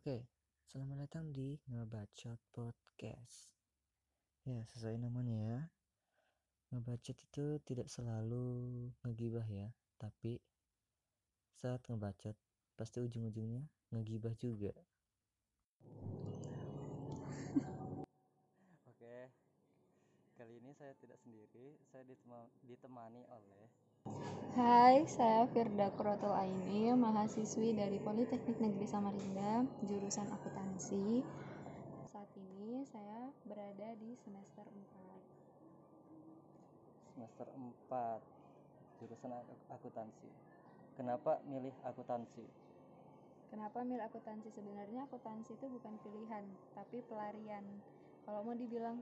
Oke, selamat datang di Ngebacot Podcast. Ya, sesuai namanya ya. Ngebacot itu tidak selalu ngegibah ya, tapi saat ngebacot pasti ujung-ujungnya ngegibah juga. Oke, kali ini saya tidak sendiri, saya ditemani oleh Hai, saya Firda Kurotul Aini, mahasiswi dari Politeknik Negeri Samarinda, jurusan akuntansi. Saat ini saya berada di semester 4. Semester 4, jurusan akuntansi. Kenapa milih akuntansi? Kenapa milih akuntansi? Sebenarnya akuntansi itu bukan pilihan, tapi pelarian. Kalau mau dibilang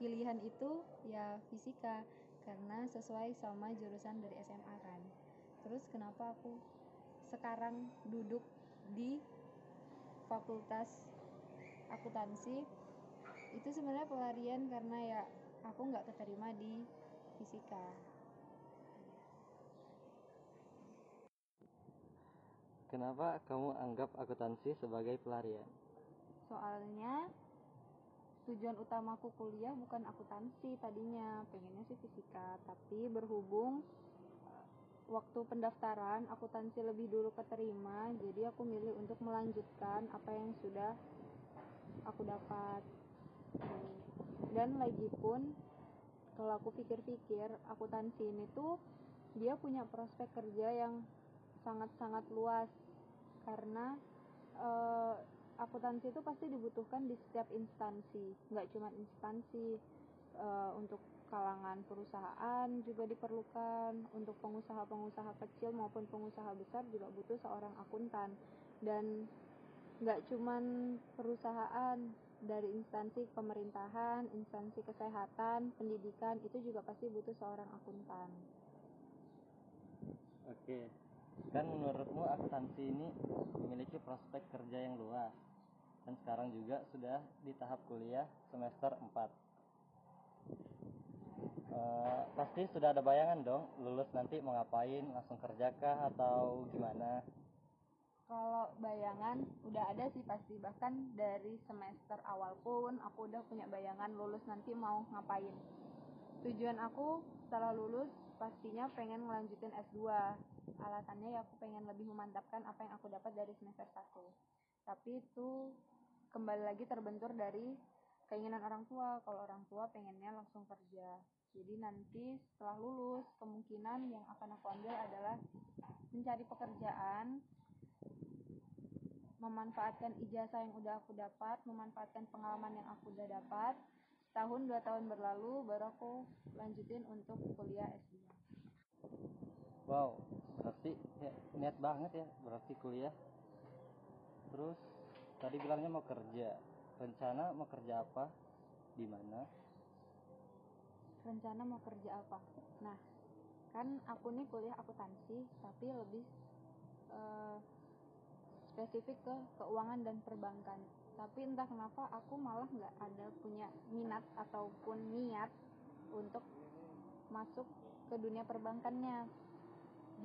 pilihan itu ya fisika, karena sesuai sama jurusan dari SMA kan. Terus kenapa aku sekarang duduk di fakultas akuntansi? Itu sebenarnya pelarian karena ya aku nggak keterima di fisika. Kenapa kamu anggap akuntansi sebagai pelarian? Soalnya tujuan utamaku kuliah bukan akuntansi tadinya pengennya sih fisika. Tapi berhubung waktu pendaftaran akuntansi lebih dulu keterima jadi aku milih untuk melanjutkan apa yang sudah aku dapat. Dan lagi pun kalau aku pikir-pikir akuntansi ini tuh dia punya prospek kerja yang sangat-sangat luas. Karena uh, akuntansi itu pasti dibutuhkan di setiap instansi. Nggak cuma instansi uh, untuk kalangan perusahaan juga diperlukan. Untuk pengusaha-pengusaha kecil maupun pengusaha besar juga butuh seorang akuntan. Dan nggak cuma perusahaan dari instansi pemerintahan, instansi kesehatan, pendidikan itu juga pasti butuh seorang akuntan. Oke, kan menurutmu akuntansi ini memiliki prospek kerja yang luas dan sekarang juga sudah di tahap kuliah semester 4 uh, eh, pasti sudah ada bayangan dong lulus nanti mau ngapain langsung kerjakah atau gimana? Kalau bayangan udah ada sih pasti. Bahkan dari semester awal pun aku udah punya bayangan lulus nanti mau ngapain. Tujuan aku setelah lulus pastinya pengen ngelanjutin S2 alasannya ya aku pengen lebih memantapkan apa yang aku dapat dari semester 1 tapi itu kembali lagi terbentur dari keinginan orang tua. Kalau orang tua pengennya langsung kerja. Jadi nanti setelah lulus kemungkinan yang akan aku ambil adalah mencari pekerjaan memanfaatkan ijazah yang udah aku dapat memanfaatkan pengalaman yang aku udah dapat. Tahun dua tahun berlalu baru aku lanjutin untuk kuliah S2 wow berarti ya, niat banget ya berarti kuliah. Terus tadi bilangnya mau kerja. Rencana mau kerja apa? Di mana? Rencana mau kerja apa? Nah kan aku nih kuliah akuntansi tapi lebih uh, spesifik ke keuangan dan perbankan. Tapi entah kenapa aku malah nggak ada punya minat ataupun niat untuk masuk ke dunia perbankannya.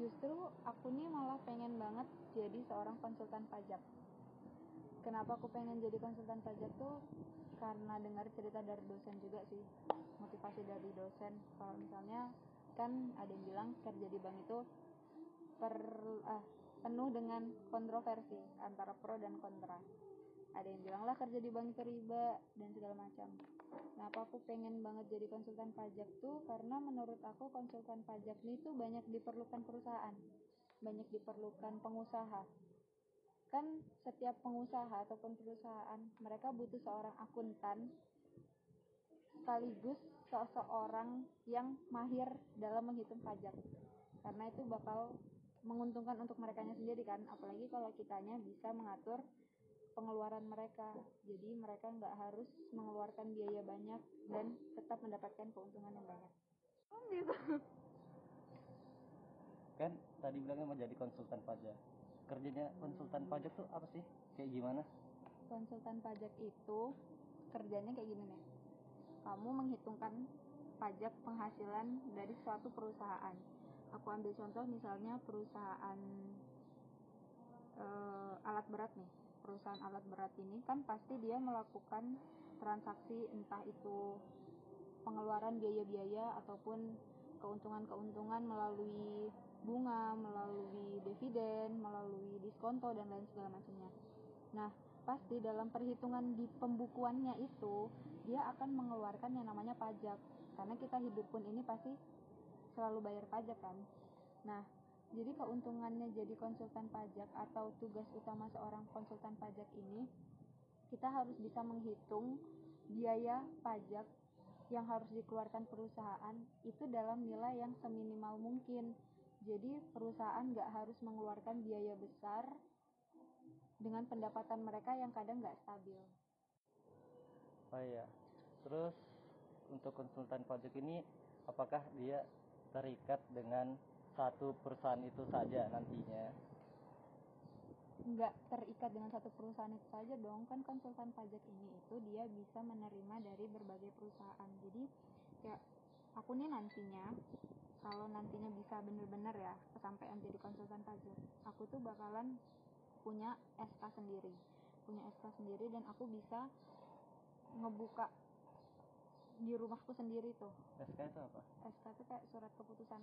Justru aku nih malah pengen banget jadi seorang konsultan pajak kenapa aku pengen jadi konsultan pajak tuh karena dengar cerita dari dosen juga sih motivasi dari dosen. Kalau misalnya kan ada yang bilang kerja di bank itu per ah, penuh dengan kontroversi antara pro dan kontra. Ada yang bilang lah kerja di bank itu riba dan segala macam. Kenapa aku pengen banget jadi konsultan pajak tuh? Karena menurut aku konsultan pajak ini tuh banyak diperlukan perusahaan banyak diperlukan pengusaha kan setiap pengusaha ataupun perusahaan mereka butuh seorang akuntan sekaligus seseorang yang mahir dalam menghitung pajak. Karena itu bakal menguntungkan untuk mereka sendiri kan apalagi kalau kitanya bisa mengatur pengeluaran mereka. Jadi mereka nggak harus mengeluarkan biaya banyak dan tetap mendapatkan keuntungan yang banyak. Gitu kan tadi bilangnya mau jadi konsultan pajak kerjanya konsultan pajak tuh apa sih? Kayak gimana? Konsultan pajak itu kerjanya kayak gini nih. Kamu menghitungkan pajak penghasilan dari suatu perusahaan. Aku ambil contoh misalnya perusahaan uh, alat berat nih. Perusahaan alat berat ini kan pasti dia melakukan transaksi entah itu pengeluaran biaya-biaya ataupun keuntungan-keuntungan melalui bunga, melalui dividen, melalui diskonto dan lain segala macamnya. Nah, pasti dalam perhitungan di pembukuannya itu dia akan mengeluarkan yang namanya pajak. Karena kita hidup pun ini pasti selalu bayar pajak kan. Nah, jadi keuntungannya jadi konsultan pajak atau tugas utama seorang konsultan pajak ini kita harus bisa menghitung biaya pajak yang harus dikeluarkan perusahaan itu dalam nilai yang seminimal mungkin. Jadi perusahaan nggak harus mengeluarkan biaya besar dengan pendapatan mereka yang kadang nggak stabil. Oh iya. Terus untuk konsultan pajak ini apakah dia terikat dengan satu perusahaan itu saja nantinya? Nggak terikat dengan satu perusahaan itu saja dong. Kan konsultan pajak ini itu dia bisa menerima dari berbagai perusahaan. Jadi kayak aku nih nantinya kalau nantinya bisa bener-bener ya kesampaian jadi konsultan pajak aku tuh bakalan punya SK sendiri. Punya SK sendiri dan aku bisa ngebuka di rumahku sendiri tuh. SK itu apa? SK itu kayak surat keputusan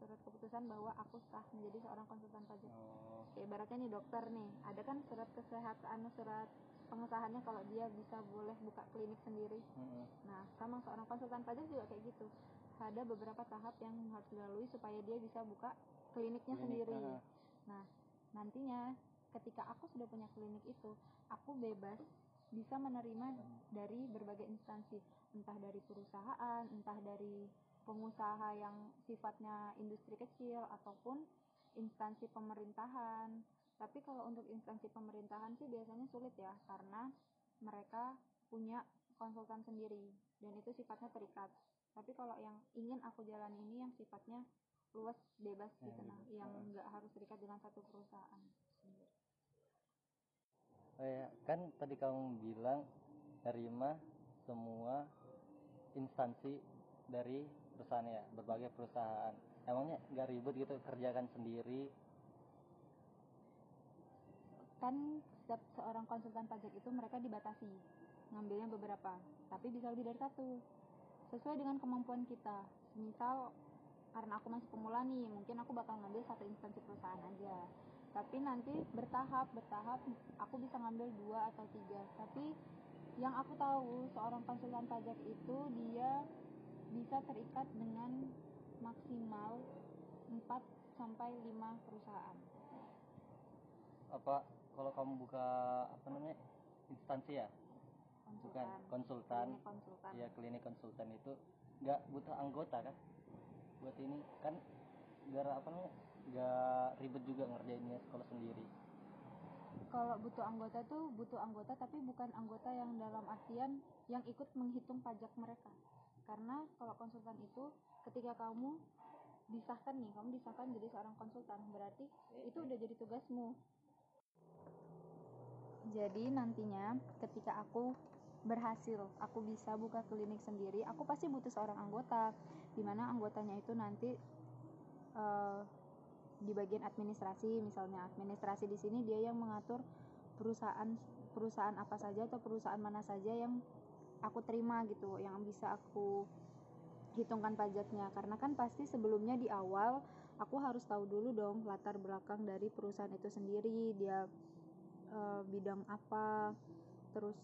surat keputusan bahwa aku sah menjadi seorang konsultan pajak. Oh. Kayak ibaratnya nih dokter nih, ada kan surat kesehatan, surat pengesahannya kalau dia bisa boleh buka klinik sendiri. Mm-mm. Nah, sama seorang konsultan pajak juga kayak gitu. Ada beberapa tahap yang harus dilalui supaya dia bisa buka kliniknya Klinik, sendiri. ah. Nah, nantinya ketika aku sudah punya klinik itu, aku bebas bisa menerima dari berbagai instansi, entah dari perusahaan, entah dari pengusaha yang sifatnya industri kecil ataupun instansi pemerintahan. Tapi kalau untuk instansi pemerintahan sih biasanya sulit ya karena mereka punya konsultan sendiri dan itu sifatnya terikat. Tapi kalau yang ingin aku jalan ini yang sifatnya luas bebas Ya, gitu nah, yang nggak harus terikat dengan satu perusahaan. Oh ya, kan tadi kamu bilang terima semua instansi dari perusahaan ya, berbagai perusahaan. Emangnya nggak ribet gitu kerjakan sendiri? kan setiap seorang konsultan pajak itu mereka dibatasi ngambilnya beberapa tapi bisa lebih dari satu sesuai dengan kemampuan kita misal karena aku masih pemula nih mungkin aku bakal ngambil satu instansi perusahaan aja tapi nanti bertahap bertahap aku bisa ngambil dua atau tiga tapi yang aku tahu seorang konsultan pajak itu dia bisa terikat dengan maksimal 4 sampai 5 perusahaan. Apa kalau kamu buka apa namanya instansi ya, bukan konsultan, Klinik konsultan. Ya klinik konsultan itu nggak butuh anggota kan? Buat ini kan biar apa namanya nggak ribet juga ngerjainnya sekolah sendiri. kalau butuh anggota tuh butuh anggota tapi bukan anggota yang dalam artian yang ikut menghitung pajak mereka karena kalau konsultan itu ketika kamu disahkan nih kamu disahkan jadi seorang konsultan berarti itu udah jadi tugasmu. Jadi nantinya ketika aku berhasil aku bisa buka klinik sendiri aku pasti butuh seorang anggota. Di mana anggotanya itu nanti eh, di bagian administrasi misalnya administrasi di sini dia yang mengatur perusahaan perusahaan apa saja atau perusahaan mana saja yang aku terima gitu yang bisa aku hitungkan pajaknya. Karena kan pasti sebelumnya di awal aku harus tahu dulu dong latar belakang dari perusahaan itu sendiri. Dia eh, bidang apa terus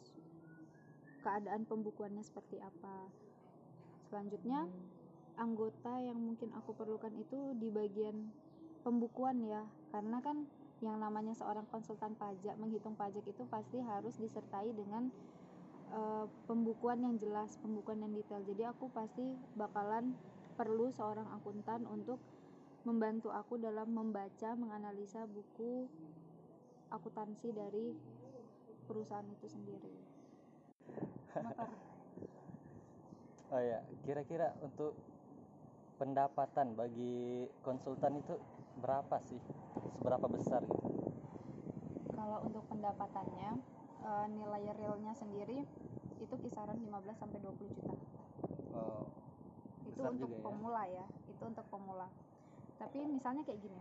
keadaan pembukuannya seperti apa. Selanjutnya anggota yang mungkin aku perlukan itu di bagian pembukuan ya. Karena kan yang namanya seorang konsultan pajak menghitung pajak itu pasti harus disertai dengan eh, pembukuan yang jelas pembukuan yang detail jadi aku pasti bakalan perlu seorang akuntan untuk membantu aku dalam membaca menganalisa buku akuntansi dari perusahaan itu sendiri motor Oh ya, kira-kira untuk pendapatan bagi konsultan itu berapa sih? Seberapa besar gitu? kalau untuk pendapatannya eh, nilai realnya sendiri itu kisaran 15 sampai 20 juta. Oh, itu untuk ya. pemula ya itu untuk pemula. Tapi misalnya kayak gini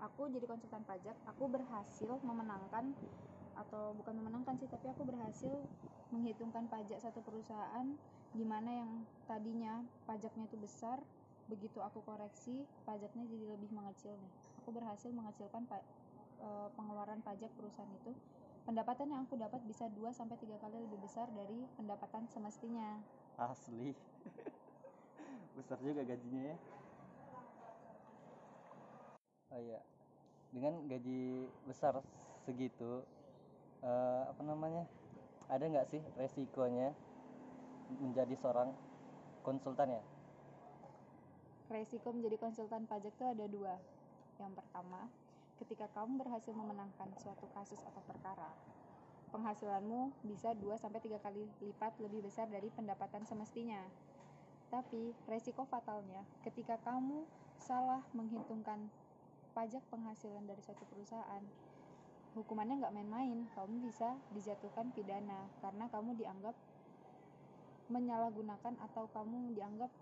aku jadi konsultan pajak aku berhasil memenangkan atau bukan memenangkan sih tapi aku berhasil menghitungkan pajak satu perusahaan gimana yang tadinya pajaknya itu besar begitu aku koreksi pajaknya jadi lebih mengecil nih. Aku berhasil mengecilkan pa e, pengeluaran pajak perusahaan itu pendapatan yang aku dapat bisa 2 sampai 3 kali lebih besar dari pendapatan semestinya. Asli. Besar juga gajinya ya. Oh iya. Dengan gaji besar segitu uh, apa namanya ada nggak sih resikonya menjadi seorang konsultan ya? Resiko menjadi konsultan pajak itu ada dua. Yang pertama ketika kamu berhasil memenangkan suatu kasus atau perkara penghasilanmu bisa 2 sampai 3 kali lipat lebih besar dari pendapatan semestinya. Tapi resiko fatalnya ketika kamu salah menghitungkan pajak penghasilan dari suatu perusahaan, hukumannya nggak main-main. Kamu bisa dijatuhkan pidana karena kamu dianggap menyalahgunakan atau kamu dianggap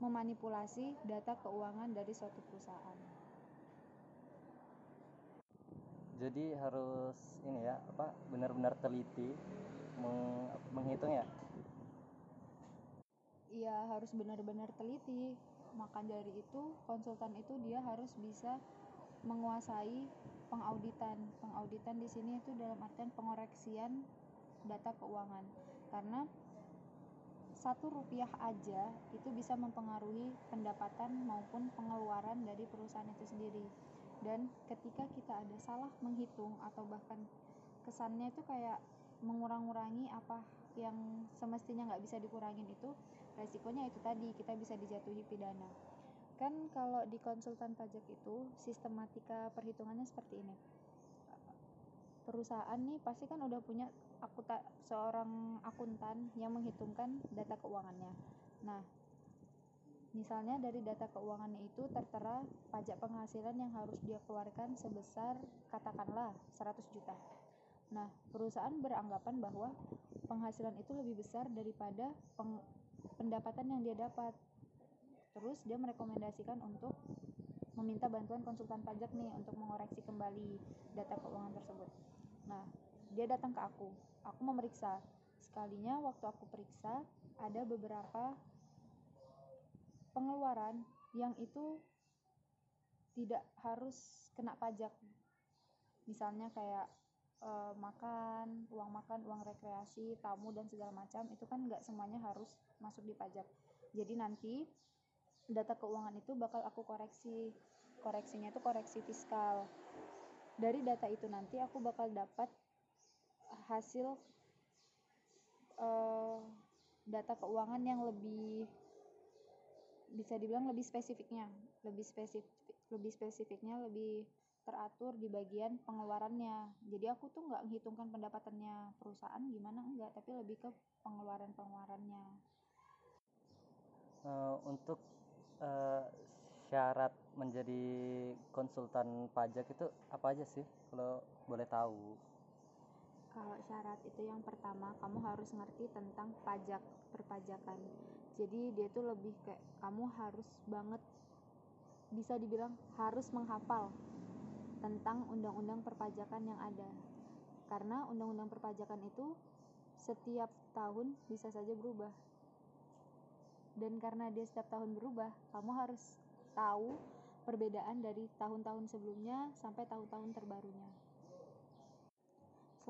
memanipulasi data keuangan dari suatu perusahaan. Jadi harus ini ya apa benar-benar teliti meng, menghitung ya? Iya harus benar-benar teliti. Maka dari itu konsultan itu dia harus bisa menguasai pengauditan. Pengauditan di sini itu dalam artian pengoreksian data keuangan. Karena satu rupiah aja itu bisa mempengaruhi pendapatan maupun pengeluaran dari perusahaan itu sendiri dan ketika kita ada salah menghitung atau bahkan kesannya itu kayak mengurang-urangi apa yang semestinya nggak bisa dikurangin itu resikonya itu tadi kita bisa dijatuhi pidana kan kalau di konsultan pajak itu sistematika perhitungannya seperti ini perusahaan nih pasti kan udah punya akuta seorang akuntan yang menghitungkan data keuangannya. Nah, misalnya dari data keuangannya itu tertera pajak penghasilan yang harus dia keluarkan sebesar katakanlah 100 juta. Nah, perusahaan beranggapan bahwa penghasilan itu lebih besar daripada pendapatan yang dia dapat. Terus dia merekomendasikan untuk meminta bantuan konsultan pajak nih untuk mengoreksi kembali data keuangan tersebut. Nah, dia datang ke aku aku memeriksa sekalinya waktu aku periksa ada beberapa pengeluaran yang itu tidak harus kena pajak. Misalnya kayak e, makan uang makan uang rekreasi tamu dan segala macam itu kan nggak semuanya harus masuk di pajak. Jadi nanti data keuangan itu bakal aku koreksi. Koreksinya itu koreksi fiskal. Dari data itu nanti aku bakal dapat hasil uh, data keuangan yang lebih bisa dibilang lebih spesifiknya lebih spesifik lebih spesifiknya lebih teratur di bagian pengeluarannya. Jadi aku tuh nggak menghitungkan pendapatannya perusahaan gimana enggak tapi lebih ke pengeluaran pengeluarannya uh, untuk uh, syarat menjadi konsultan pajak itu apa aja sih kalau boleh tahu kalau syarat itu yang pertama kamu harus ngerti tentang pajak perpajakan. Jadi dia tuh lebih kayak kamu harus banget bisa dibilang harus menghafal tentang undang-undang perpajakan yang ada. Karena undang-undang perpajakan itu setiap tahun bisa saja berubah. Dan karena dia setiap tahun berubah kamu harus tahu perbedaan dari tahun-tahun sebelumnya sampai tahun-tahun terbarunya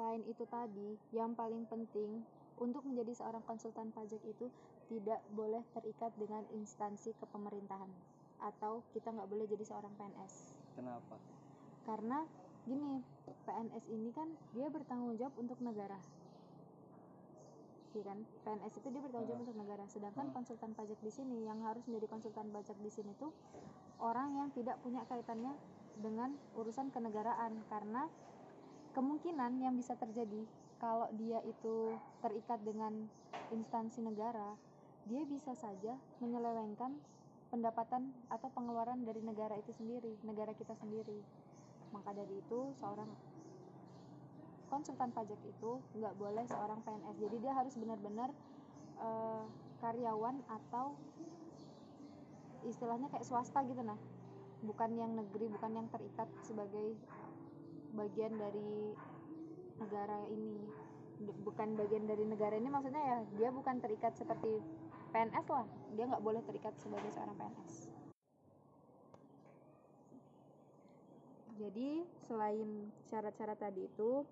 Selain itu tadi, yang paling penting untuk menjadi seorang konsultan pajak itu tidak boleh terikat dengan instansi kepemerintahan atau kita nggak boleh jadi seorang PNS. Kenapa? Karena gini, PNS ini kan dia bertanggung jawab untuk negara. Iya kan? PNS itu dia bertanggung jawab uh. untuk negara. Sedangkan uh. konsultan pajak di sini yang harus menjadi konsultan pajak di sini tuh orang yang tidak punya kaitannya dengan urusan kenegaraan karena kemungkinan yang bisa terjadi kalau dia itu terikat dengan instansi negara, dia bisa saja menyelewengkan pendapatan atau pengeluaran dari negara itu sendiri, negara kita sendiri. Maka dari itu, seorang konsultan pajak itu nggak boleh seorang PNS. Jadi dia harus benar-benar uh, karyawan atau istilahnya kayak swasta gitu nah, bukan yang negeri, bukan yang terikat sebagai bagian dari negara ini. Bukan bagian dari negara ini maksudnya ya dia bukan terikat seperti PNS lah. Dia nggak boleh terikat sebagai seorang PNS jadi selain syarat-syarat tadi itu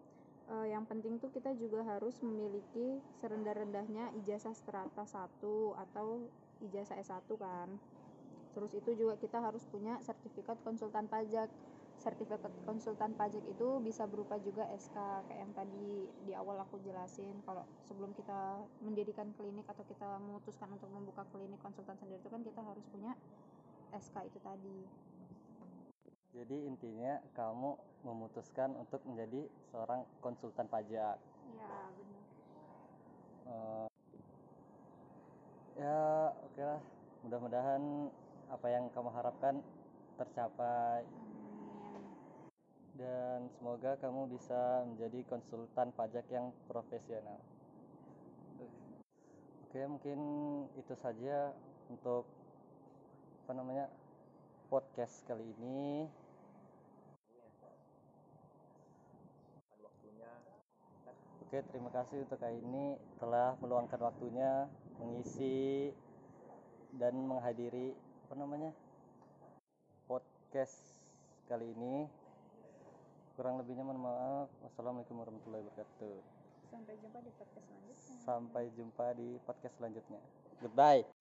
eh, yang penting tuh kita juga harus memiliki serendah-rendahnya ijazah strata 1 atau ijazah S1 kan. Terus itu juga kita harus punya sertifikat konsultan pajak sertifikat konsultan pajak itu bisa berupa juga SK kayak yang tadi di awal aku jelasin kalau sebelum kita mendirikan klinik atau kita memutuskan untuk membuka klinik konsultan sendiri itu kan kita harus punya SK itu tadi. Jadi intinya kamu memutuskan untuk menjadi seorang konsultan pajak. iya benar. Eh, ya oke lah. Mudah-mudahan apa yang kamu harapkan tercapai. amin dan semoga kamu bisa menjadi konsultan pajak yang profesional oke mungkin itu saja untuk apa namanya podcast kali ini Oke, terima kasih untuk kali ini telah meluangkan waktunya mengisi dan menghadiri apa namanya podcast kali ini. Kurang lebihnya mohon maaf. Wassalamualaikum warahmatullahi wabarakatuh. sampai jumpa di podcast selanjutnya Sampai jumpa di podcast selanjutnya. Goodbye.